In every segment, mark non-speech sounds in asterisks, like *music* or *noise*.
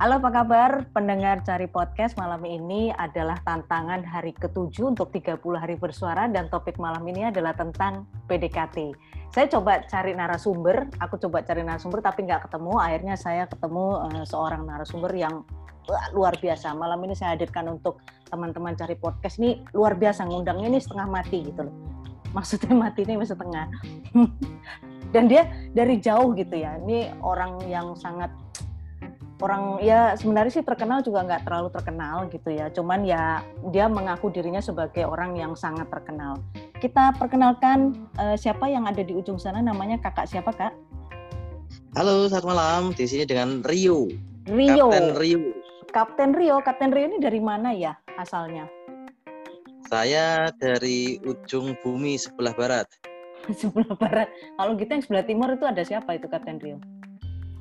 Halo apa kabar pendengar Cari Podcast malam ini adalah tantangan hari ketujuh untuk 30 hari bersuara dan topik malam ini adalah tentang PDKT. Saya coba cari narasumber, aku coba cari narasumber tapi nggak ketemu, akhirnya saya ketemu uh, seorang narasumber yang uh, luar biasa. Malam ini saya hadirkan untuk teman-teman Cari Podcast ini luar biasa, ngundangnya ini setengah mati gitu loh. *laughs* Maksudnya mati ini setengah. *laughs* dan dia dari jauh gitu ya, ini orang yang sangat orang ya sebenarnya sih terkenal juga nggak terlalu terkenal gitu ya. Cuman ya dia mengaku dirinya sebagai orang yang sangat terkenal. Kita perkenalkan uh, siapa yang ada di ujung sana? Namanya kakak siapa kak? Halo selamat malam. Di sini dengan Rio. Rio. Kapten Rio. Kapten Rio. Kapten Rio ini dari mana ya asalnya? Saya dari ujung bumi sebelah barat. *laughs* Sebelah barat. Kalau kita yang sebelah timur itu ada siapa itu Kapten Rio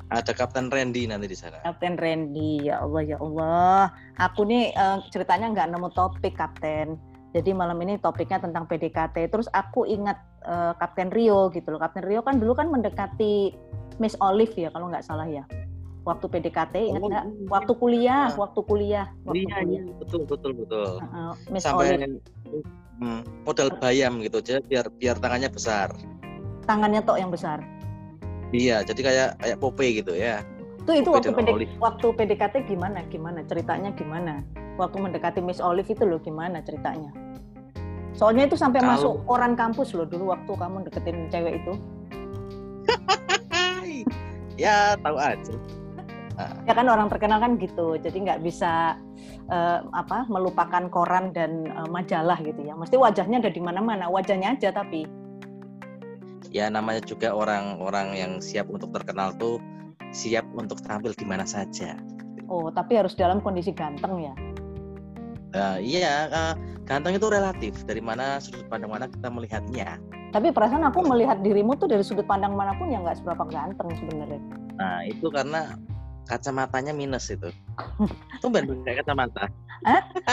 ada Kapten Randy nanti di sana. Kapten Randy, ya Allah ya Allah. Aku nih uh, ceritanya nggak nemu topik Kapten. Jadi malam ini topiknya tentang PDKT. Terus aku ingat uh, Kapten Rio gitu loh. Kapten Rio kan dulu kan mendekati Miss Olive ya kalau nggak salah ya. Waktu PDKT ingat oh, nggak? Oh, waktu kuliah, ya. waktu kuliah. Waktu iya, kuliah. iya, betul betul betul. Uh, Miss Sampai Olive. Hmm, modal bayam gitu aja biar biar tangannya besar. Tangannya tok yang besar Iya, jadi kayak kayak Pope gitu ya. Itu itu waktu PD, waktu PDKT gimana? Gimana ceritanya gimana? Waktu mendekati Miss Olive itu loh gimana ceritanya? Soalnya itu sampai Kalau... masuk orang kampus loh dulu waktu kamu deketin cewek itu. *laughs* ya tahu aja. *laughs* Ya kan orang terkenal kan gitu, jadi nggak bisa uh, apa melupakan koran dan uh, majalah gitu ya. Mesti wajahnya ada di mana-mana, wajahnya aja tapi ya namanya juga orang-orang yang siap untuk terkenal tuh siap untuk tampil di mana saja. Oh, tapi harus dalam kondisi ganteng ya? Uh, iya, uh, ganteng itu relatif. Dari mana sudut pandang mana kita melihatnya. Tapi perasaan aku melihat dirimu tuh dari sudut pandang mana pun yang nggak seberapa ganteng sebenarnya. Nah, itu karena kacamatanya minus itu. Tumben *laughs* kayak kacamata.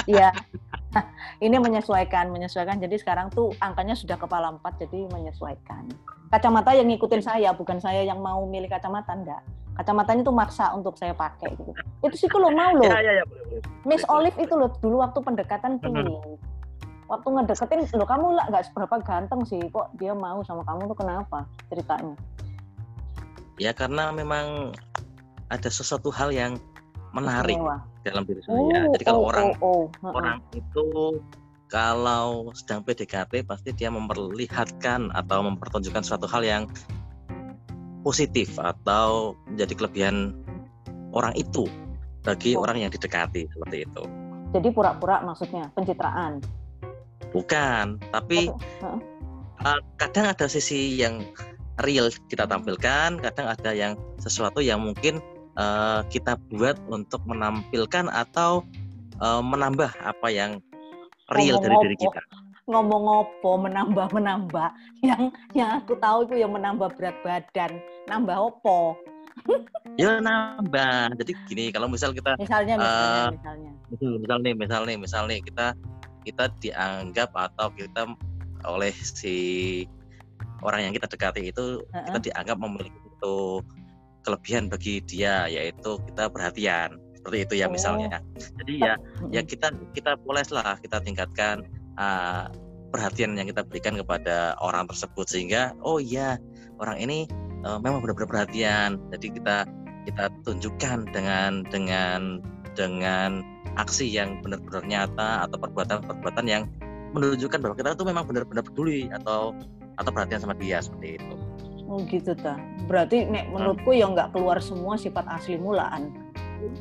Iya. *laughs* *laughs* ini menyesuaikan, menyesuaikan. Jadi sekarang tuh angkanya sudah kepala empat, jadi menyesuaikan. Kacamata yang ngikutin saya, bukan saya yang mau milih kacamata, enggak. Kacamatanya tuh maksa untuk saya pakai gitu. Itu sih lo mau loh. Ya, ya, ya, Miss Olive itu loh dulu waktu pendekatan tuh. Waktu ngedeketin, lo kamu lah nggak seberapa ganteng sih, kok dia mau sama kamu tuh kenapa ceritanya? Ya karena memang ada sesuatu hal yang menarik dalam diri saya. Oh, Jadi kalau oh, orang oh, oh. orang itu kalau sedang PDKT pasti dia memperlihatkan atau mempertunjukkan suatu hal yang positif atau menjadi kelebihan orang itu bagi oh. orang yang didekati seperti itu. Jadi pura-pura maksudnya pencitraan? Bukan, tapi oh. uh, kadang ada sisi yang real kita tampilkan, kadang ada yang sesuatu yang mungkin uh, kita buat untuk menampilkan atau uh, menambah apa yang real ngomong dari diri kita. Ngomong ngopo menambah menambah *laughs* yang yang aku tahu itu yang menambah berat badan, nambah opo? *laughs* ya nambah. Jadi gini, kalau misal kita misalnya misalnya uh, misalnya. Misal nih, misal nih, misal nih kita kita dianggap atau kita oleh si orang yang kita dekati itu uh -uh. kita dianggap memiliki itu kelebihan bagi dia yaitu kita perhatian. Seperti itu ya oh. misalnya. Jadi ya ya kita kita lah kita tingkatkan uh, perhatian yang kita berikan kepada orang tersebut. Sehingga oh iya orang ini uh, memang benar-benar perhatian. Jadi kita kita tunjukkan dengan dengan dengan aksi yang benar-benar nyata atau perbuatan-perbuatan yang menunjukkan bahwa kita tuh memang benar-benar peduli atau atau perhatian sama dia seperti itu. Oh gitu ta. Berarti nek menurutku hmm. ya nggak keluar semua sifat asli mulaan.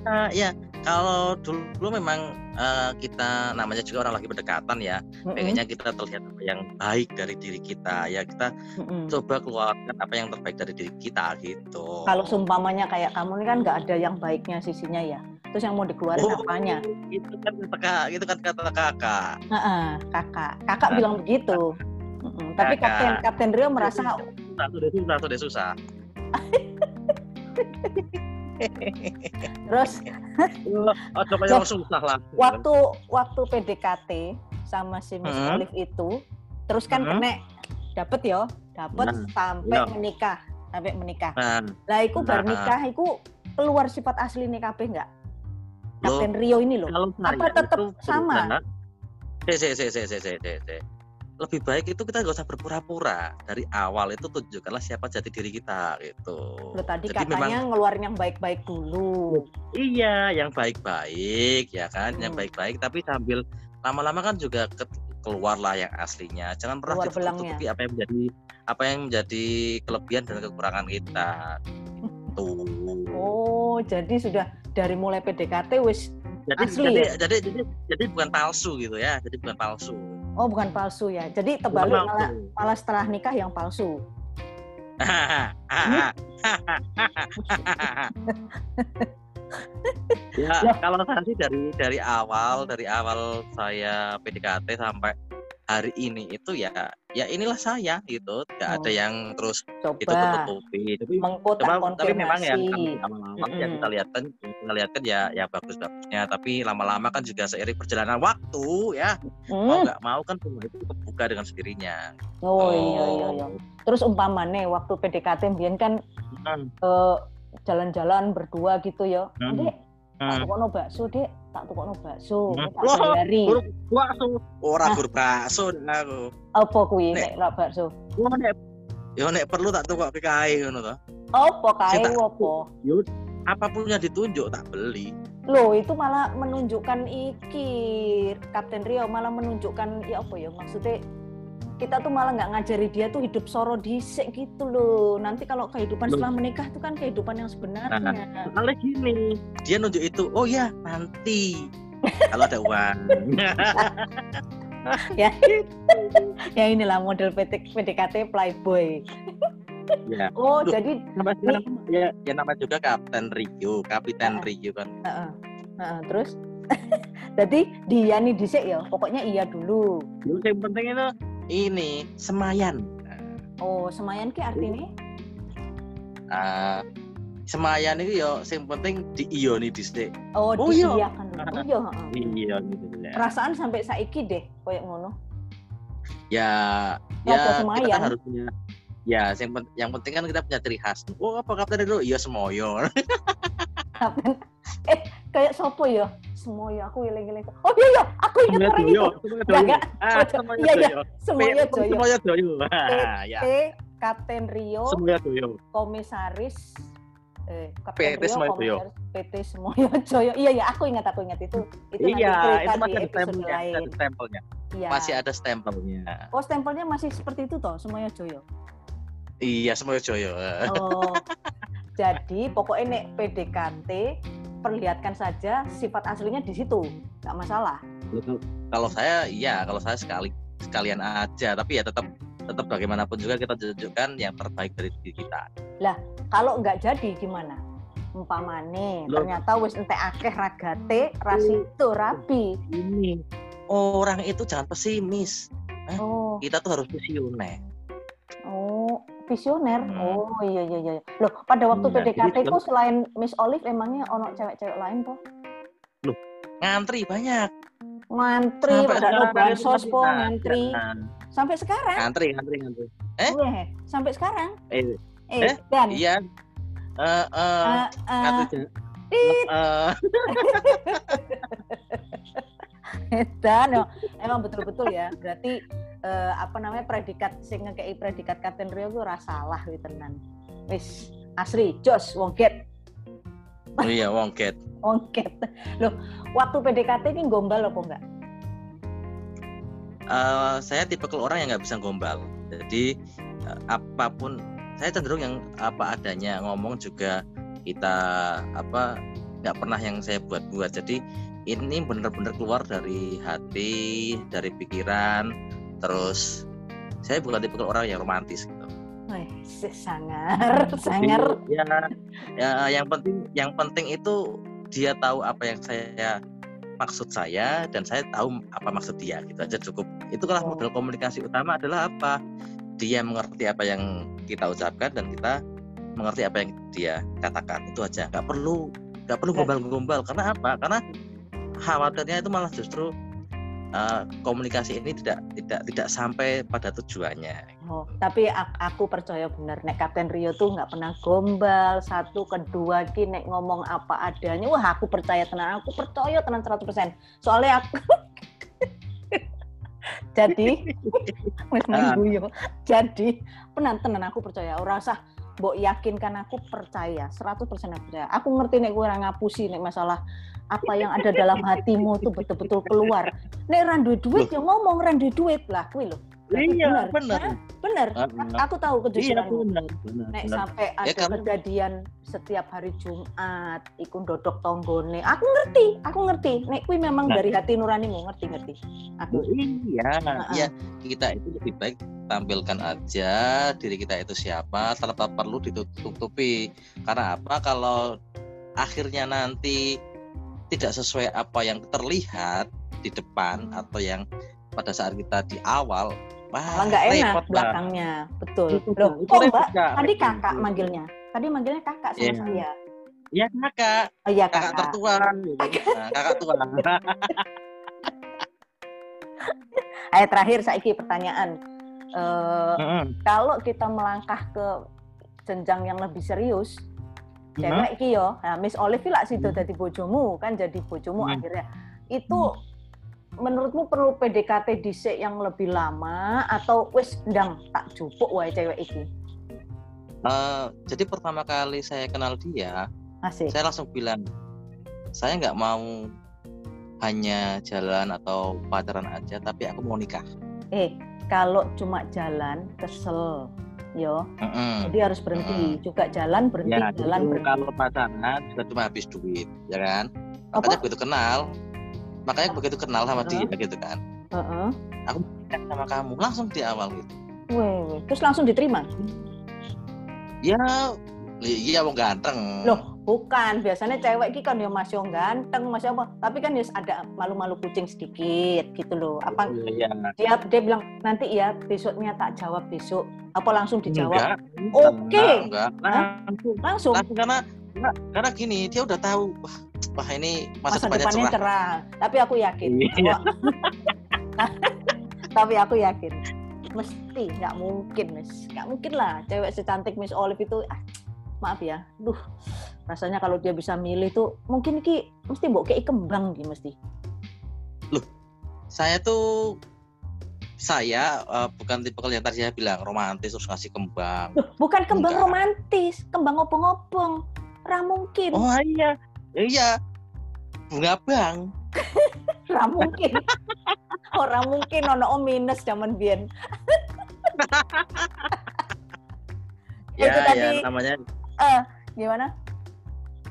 Uh, ya, kalau dulu memang uh, kita namanya juga orang lagi berdekatan ya, mm-hmm. pengennya kita terlihat apa yang baik dari diri kita ya kita mm-hmm. coba keluarkan apa yang terbaik dari diri kita gitu. Kalau sumpamanya kayak kamu ini kan nggak ada yang baiknya sisinya ya, terus yang mau dikeluarin oh, apanya? Itu kan kakak, itu kan kata kakak. Uh-uh, kakak, kakak nah, bilang begitu. Tapi Kapten Kapten Rio merasa susah, sudah susah, sudah susah. Terus oh, coba yang susah lah. Waktu waktu PDKT sama si Miss hmm. Olive itu, terus kan hmm. kena dapet yo, dapet nah, sampai yo. menikah, sampai menikah. Nah. Lah iku bar nah. nikah iku keluar sifat asli nih KB nggak? Kapten Rio ini loh. Kalau Apa tetap sama? Se, se, se, se, se, se. Lebih baik itu kita nggak usah berpura-pura dari awal itu tunjukkanlah siapa jati diri kita gitu. Loh, tadi Jadi katanya memang, ngeluarin yang baik-baik dulu. Iya, yang baik-baik ya kan, hmm. yang baik-baik tapi sambil lama-lama kan juga ke, keluarlah yang aslinya. Jangan pernah tutupi apa yang menjadi apa yang menjadi kelebihan dan kekurangan kita. Tuh. Oh, jadi sudah dari mulai PDKT wis jadi, asli jadi, ya? jadi, jadi jadi bukan palsu gitu ya. Jadi bukan palsu. Oh, bukan palsu ya. Jadi terbalik malah malah setelah nikah yang palsu. ya, *laughs* ya kalau saya sih dari dari awal dari awal saya PDKT sampai hari ini itu ya ya inilah saya gitu nggak oh. ada yang terus coba itu tutupi tapi coba, tapi memang ya lama-lama mm-hmm. yang kita lihat kan kita lihat kan ya ya bagus bagusnya tapi lama-lama kan juga seiring perjalanan waktu ya mm. mau nggak mau kan semua itu terbuka dengan sendirinya oh, oh. iya iya iya terus umpamane waktu PDKT Bian kan hmm. uh, jalan-jalan berdua gitu ya hmm. tak tukokno bakso dek tak tukokno bakso hmm. tak bayari bakso. Ora gur bakso aku. Apa kuwi nek ora bakso? Nek yo nek perlu tak tukok kae ngono to? Apa kae apa? yo apa pun yang ditunjuk tak beli. Loh, itu malah menunjukkan iki Kapten Rio malah menunjukkan ya apa ya maksudnya kita tuh malah nggak ngajari dia tuh hidup soro disek gitu loh. Nanti kalau kehidupan setelah menikah tuh kan kehidupan yang sebenarnya. Nah, soalnya gini, dia nunjuk itu, oh ya nanti *laughs* kalau ada uang. *laughs* ya, ya inilah model PDKT playboy. Ya. Oh, Loh, jadi nama, ya, ya nama juga Kapten Rio, Kapiten uh, Rio kan. Uh, uh, uh, terus *laughs* jadi dia nih disek ya, pokoknya iya dulu. Yang penting itu ini semayan. Oh, semayan ki artinya? Uh, semayan itu ya yang penting di nih dhisik. Oh, oh iya kan dulu. Iya, Iya gitu ya. Perasaan sampai saiki deh koyo ngono. Ya, ya kita kan harus punya Ya, yang, yang penting kan kita punya ciri khas. Oh, apa kapten itu? Iya, semoyo. *laughs* eh, kayak sopo ya? Semoyo, aku iling-iling. Oh iya, iya, aku ingat orang itu. Enggak, ah, Iya, iya, Semoyo Joyo. Semoyo Joyo. ya. Kapten Rio. Semoyo Joyo. Komisaris eh PT Semoyo Joyo. PT Semoyo *laughs* Joyo. Iya ya, aku ingat aku ingat itu. Itu iya, itu masih ada stempelnya, ada stempelnya. Iya. Masih ada stempelnya. Oh, stempelnya masih seperti itu toh, Semoyo Joyo. Iya, Semoyo Joyo. Oh. *laughs* Jadi pokoknya nek PDKT perlihatkan saja sifat aslinya di situ, nggak masalah. Kalau saya, iya, kalau saya sekali sekalian aja, tapi ya tetap tetap bagaimanapun juga kita tunjukkan yang terbaik dari diri kita. Lah, kalau nggak jadi gimana? Umpamane, ternyata wis entek akeh ragate, itu rapi. Ini orang itu jangan pesimis. Eh, oh. Kita tuh harus visioner. Visioner. Hmm. Oh iya iya iya. Loh, pada waktu nah, PDKT itu selain Miss Olive emangnya ono cewek-cewek lain toh? Loh, ngantri banyak. Ngantri, pada no bansos po ngantri. Sampai sekarang? Ngantri, ngantri, ngantri. Eh? Iya, sampai sekarang? Eh, eh, eh dan? Iya. Eh, uh, uh, uh, ngantri. Uh, *laughs* Dan, no. emang betul-betul ya. Berarti uh, apa namanya predikat sing ngekei predikat Kapten Rio itu rasalah gitu tenan. Wis asri jos wongket. Oh iya wongket. *laughs* wongket. Loh, waktu PDKT ini gombal apa enggak? Uh, saya tipe orang yang nggak bisa gombal. Jadi uh, apa pun saya cenderung yang apa adanya ngomong juga kita apa nggak pernah yang saya buat-buat. Jadi ini benar-benar keluar dari hati, dari pikiran, terus saya bukan tipe orang yang romantis gitu. Wih, sangar, sangar. Ya, ya, yang penting, yang penting itu dia tahu apa yang saya maksud saya dan saya tahu apa maksud dia gitu aja cukup. Itulah oh. model komunikasi utama adalah apa? Dia mengerti apa yang kita ucapkan dan kita mengerti apa yang dia katakan itu aja. Gak perlu, gak perlu gombal-gombal karena apa? Karena khawatirnya itu malah justru uh, komunikasi ini tidak tidak tidak sampai pada tujuannya. Oh, tapi aku percaya benar nek Kapten Rio tuh nggak pernah gombal satu kedua ki nek ngomong apa adanya. Wah, aku percaya tenang, aku percaya tenang 100%. Soalnya aku *laughs* jadi wis main guyu. Jadi penan tenan aku percaya ora usah mbok yakinkan aku percaya 100% aku percaya. Aku ngerti nek kowe ora ngapusi nek masalah apa yang ada dalam hatimu tuh betul-betul keluar. Nek randu duit ya ngomong randu duit lah kuwi lho. Iya, benar. Benar. Aku tahu kejujuran. Iya. Nek sampai ya, ada ya, kejadian setiap hari Jumat ikut dodok tonggone. Aku ngerti, aku ngerti. Nek kuwi memang nah. dari hati nuranimu, ngerti-ngerti. Aku iya, uh iya. Kita itu lebih baik tampilkan aja diri kita itu siapa tanpa perlu ditutupi. Karena apa? Kalau akhirnya nanti tidak sesuai apa yang terlihat di depan atau yang pada saat kita di awal Wah, nggak enak belakangnya, betul. Loh, kok mbak? Tadi kakak manggilnya. Tadi manggilnya kakak sama yeah. saya. Iya kakak. Oh iya kakak. Kakak tertua. Nah, kakak tua. *laughs* Ayo terakhir saiki pertanyaan. Uh, mm -hmm. Kalau kita melangkah ke jenjang yang lebih serius, -hmm. cewek iki yo, nah, Miss Olive lah situ jadi bojomu kan jadi bojomu mm -hmm. akhirnya. Itu menurutmu perlu PDKT dhisik yang lebih lama atau wis ndang tak jupuk wae cewek iki? Uh, jadi pertama kali saya kenal dia, Asik. saya langsung bilang, saya nggak mau hanya jalan atau pacaran aja, tapi aku mau nikah. Eh, kalau cuma jalan kesel, yo. Mm -hmm. Jadi harus berhenti mm -hmm. juga jalan berhenti ya, jalan berhenti. Kalau pacaran juga cuma habis duit, ya kan? Makanya begitu kenal, makanya begitu kenal sama uh -huh. dia gitu kan uh -huh. aku sama kamu langsung di awal gitu Weh, terus langsung diterima ya iya mau ganteng loh bukan biasanya cewek ki kan ya masih ganteng masih apa tapi kan ya ada malu-malu kucing sedikit gitu loh apa iya. dia dia bilang nanti ya besoknya tak jawab besok apa langsung dijawab oke okay. enggak, enggak. Langsung. langsung langsung karena karena gini dia udah tahu wah wah ini masa, masa depannya, depannya cerah. cerah. Tapi aku yakin. Iya. *laughs* tapi aku yakin mesti nggak mungkin Miss nggak mungkin lah cewek secantik Miss Olive itu ah, maaf ya. Duh rasanya kalau dia bisa milih tuh mungkin ki mesti mbok kayak kembang gitu mesti. Loh saya tuh saya uh, bukan tipe yang tadi saya bilang romantis terus ngasih kembang. Loh, bukan kembang Enggak. romantis kembang ngopong-ngopong ra mungkin. Oh iya. Iya. Bunga bang. *laughs* Ra mungkin. *laughs* Orang mungkin ono oh, minus zaman biyen. *laughs* Ya, itu tadi ya, namanya eh gimana?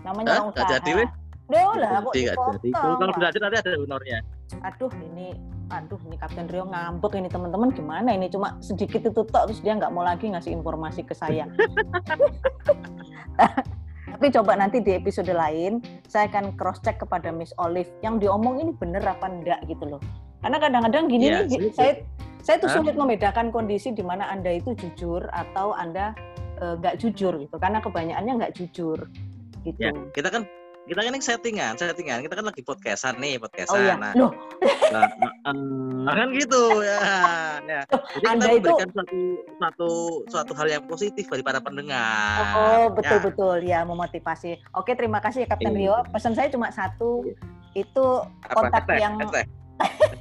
Namanya eh, usaha jadi weh? Deo lah, kok jadi. Kalau belajar nanti ada honornya. Aduh, ini aduh ini Kapten Rio ngambek ini teman-teman. Gimana ini? Cuma sedikit itu tok terus dia nggak mau lagi ngasih informasi ke saya. *laughs* Tapi coba nanti di episode lain saya akan cross check kepada Miss Olive. Yang diomong ini bener apa enggak gitu loh. Karena kadang-kadang gini yeah, nih saya saya tuh sulit membedakan kondisi di mana Anda itu jujur atau Anda nggak uh, jujur gitu. Karena kebanyakannya nggak jujur gitu. Ya, kita kan kita kan ini settingan, settingan. Kita kan lagi podcastan nih, podcastan. Oh iya. Nah, Loh. Nah, nah, kan gitu ya. ya. Jadi Anda kita memberikan itu... suatu suatu suatu hal yang positif bagi para pendengar. Oh, betul ya. betul ya memotivasi. Oke, terima kasih ya Kapten iya. Rio. Pesan saya cuma satu. Itu kontak Apa? yang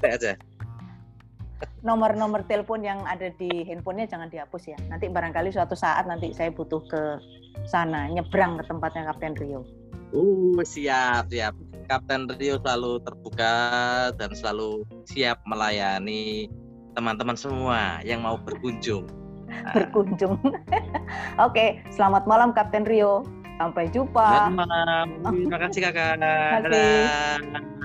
aja. Nomor-nomor telepon yang ada di handphonenya jangan dihapus ya. Nanti barangkali suatu saat nanti saya butuh ke sana, nyebrang ke tempatnya Kapten Rio. Uh, siap, siap. Kapten Rio selalu terbuka dan selalu siap melayani teman-teman semua yang mau berkunjung. *laughs* berkunjung. *laughs* Oke, selamat malam Kapten Rio. Sampai jumpa. Selamat malam. Terima kasih Kakak. Terima kasih. Dadah.